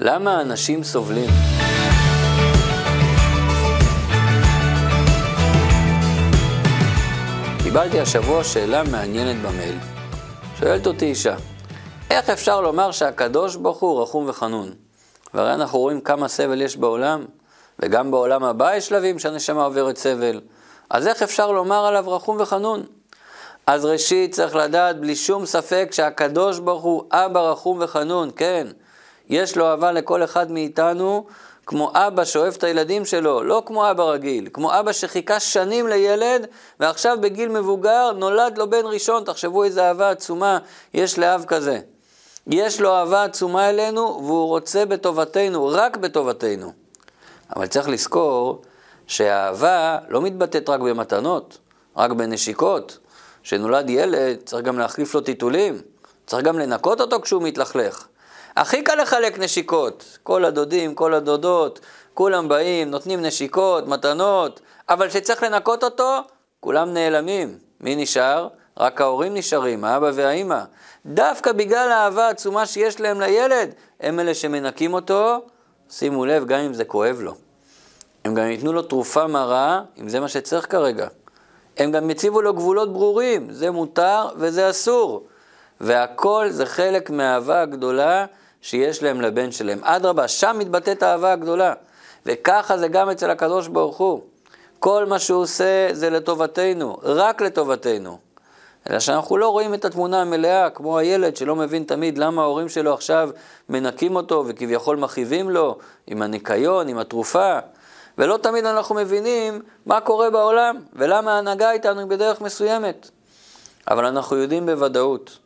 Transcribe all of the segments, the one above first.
למה אנשים סובלים? קיבלתי השבוע שאלה מעניינת במייל. שואלת אותי אישה, איך אפשר לומר שהקדוש ברוך הוא רחום וחנון? והרי אנחנו רואים כמה סבל יש בעולם, וגם בעולם הבא יש שלבים שהנשמה עוברת סבל. אז איך אפשר לומר עליו רחום וחנון? אז ראשית צריך לדעת בלי שום ספק שהקדוש ברוך הוא אבא רחום וחנון, כן. יש לו אהבה לכל אחד מאיתנו, כמו אבא שאוהב את הילדים שלו, לא כמו אבא רגיל, כמו אבא שחיכה שנים לילד, ועכשיו בגיל מבוגר נולד לו בן ראשון, תחשבו איזה אהבה עצומה יש לאב כזה. יש לו אהבה עצומה אלינו, והוא רוצה בטובתנו, רק בטובתנו. אבל צריך לזכור שהאהבה לא מתבטאת רק במתנות, רק בנשיקות. כשנולד ילד צריך גם להחליף לו טיטולים, צריך גם לנקות אותו כשהוא מתלכלך. הכי קל לחלק נשיקות, כל הדודים, כל הדודות, כולם באים, נותנים נשיקות, מתנות, אבל כשצריך לנקות אותו, כולם נעלמים. מי נשאר? רק ההורים נשארים, האבא והאימא. דווקא בגלל האהבה העצומה שיש להם לילד, הם אלה שמנקים אותו, שימו לב, גם אם זה כואב לו. הם גם ייתנו לו תרופה מרה, אם זה מה שצריך כרגע. הם גם יציבו לו גבולות ברורים, זה מותר וזה אסור. והכל זה חלק מהאהבה הגדולה שיש להם לבן שלהם. אדרבה, שם מתבטאת האהבה הגדולה. וככה זה גם אצל הקדוש ברוך הוא. כל מה שהוא עושה זה לטובתנו, רק לטובתנו. אלא שאנחנו לא רואים את התמונה המלאה, כמו הילד שלא מבין תמיד למה ההורים שלו עכשיו מנקים אותו וכביכול מכאיבים לו עם הניקיון, עם התרופה. ולא תמיד אנחנו מבינים מה קורה בעולם ולמה ההנהגה איתנו היא בדרך מסוימת. אבל אנחנו יודעים בוודאות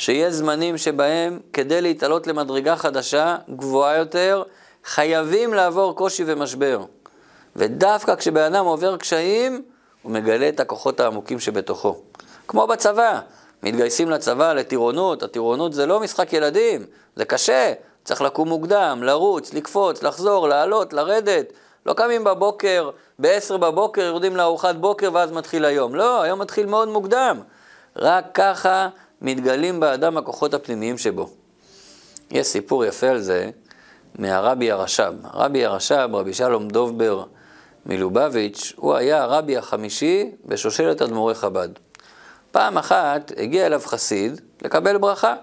שיש זמנים שבהם כדי להתעלות למדרגה חדשה, גבוהה יותר, חייבים לעבור קושי ומשבר. ודווקא כשבן אדם עובר קשיים, הוא מגלה את הכוחות העמוקים שבתוכו. כמו בצבא, מתגייסים לצבא לטירונות, הטירונות זה לא משחק ילדים, זה קשה, צריך לקום מוקדם, לרוץ, לקפוץ, לחזור, לעלות, לרדת. לא קמים בבוקר, ב-10 בבוקר יורדים לארוחת בוקר ואז מתחיל היום. לא, היום מתחיל מאוד מוקדם. רק ככה מתגלים באדם הכוחות הפנימיים שבו. יש סיפור יפה על זה מהרבי הרש"ב. הרבי הרש"ב, רבי שלום דובבר מלובביץ', הוא היה הרבי החמישי בשושלת אדמו"רי חב"ד. פעם אחת הגיע אליו חסיד לקבל ברכה.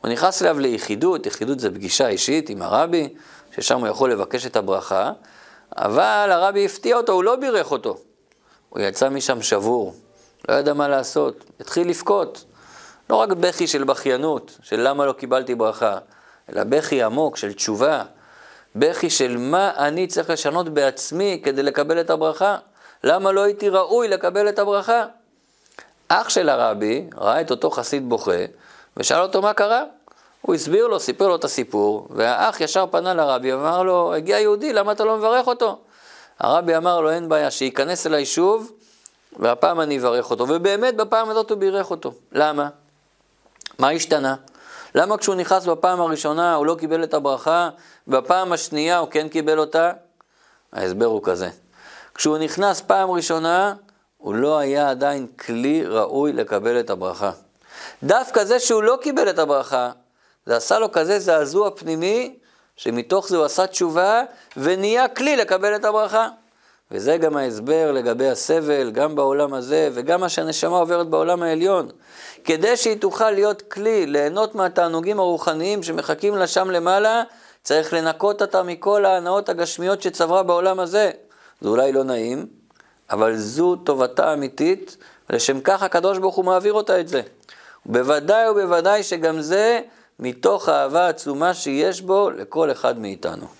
הוא נכנס אליו ליחידות, יחידות זה פגישה אישית עם הרבי, ששם הוא יכול לבקש את הברכה, אבל הרבי הפתיע אותו, הוא לא בירך אותו. הוא יצא משם שבור, לא ידע מה לעשות, התחיל לבכות. לא רק בכי של בכיינות, של למה לא קיבלתי ברכה, אלא בכי עמוק של תשובה, בכי של מה אני צריך לשנות בעצמי כדי לקבל את הברכה, למה לא הייתי ראוי לקבל את הברכה. אח של הרבי ראה את אותו חסיד בוכה ושאל אותו מה קרה. הוא הסביר לו, סיפר לו את הסיפור, והאח ישר פנה לרבי ואמר לו, הגיע יהודי, למה אתה לא מברך אותו? הרבי אמר לו, אין בעיה, שייכנס אליי שוב, והפעם אני אברך אותו. ובאמת בפעם הזאת הוא בירך אותו. למה? מה השתנה? למה כשהוא נכנס בפעם הראשונה הוא לא קיבל את הברכה, ובפעם השנייה הוא כן קיבל אותה? ההסבר הוא כזה. כשהוא נכנס פעם ראשונה, הוא לא היה עדיין כלי ראוי לקבל את הברכה. דווקא זה שהוא לא קיבל את הברכה, זה עשה לו כזה זעזוע פנימי, שמתוך זה הוא עשה תשובה ונהיה כלי לקבל את הברכה. וזה גם ההסבר לגבי הסבל, גם בעולם הזה וגם מה שהנשמה עוברת בעולם העליון. כדי שהיא תוכל להיות כלי, ליהנות מהתענוגים הרוחניים שמחכים לה שם למעלה, צריך לנקות אותה מכל ההנאות הגשמיות שצברה בעולם הזה. זה אולי לא נעים, אבל זו טובתה האמיתית, ולשם כך הקדוש ברוך הוא מעביר אותה את זה. בוודאי ובוודאי שגם זה מתוך האהבה העצומה שיש בו לכל אחד מאיתנו.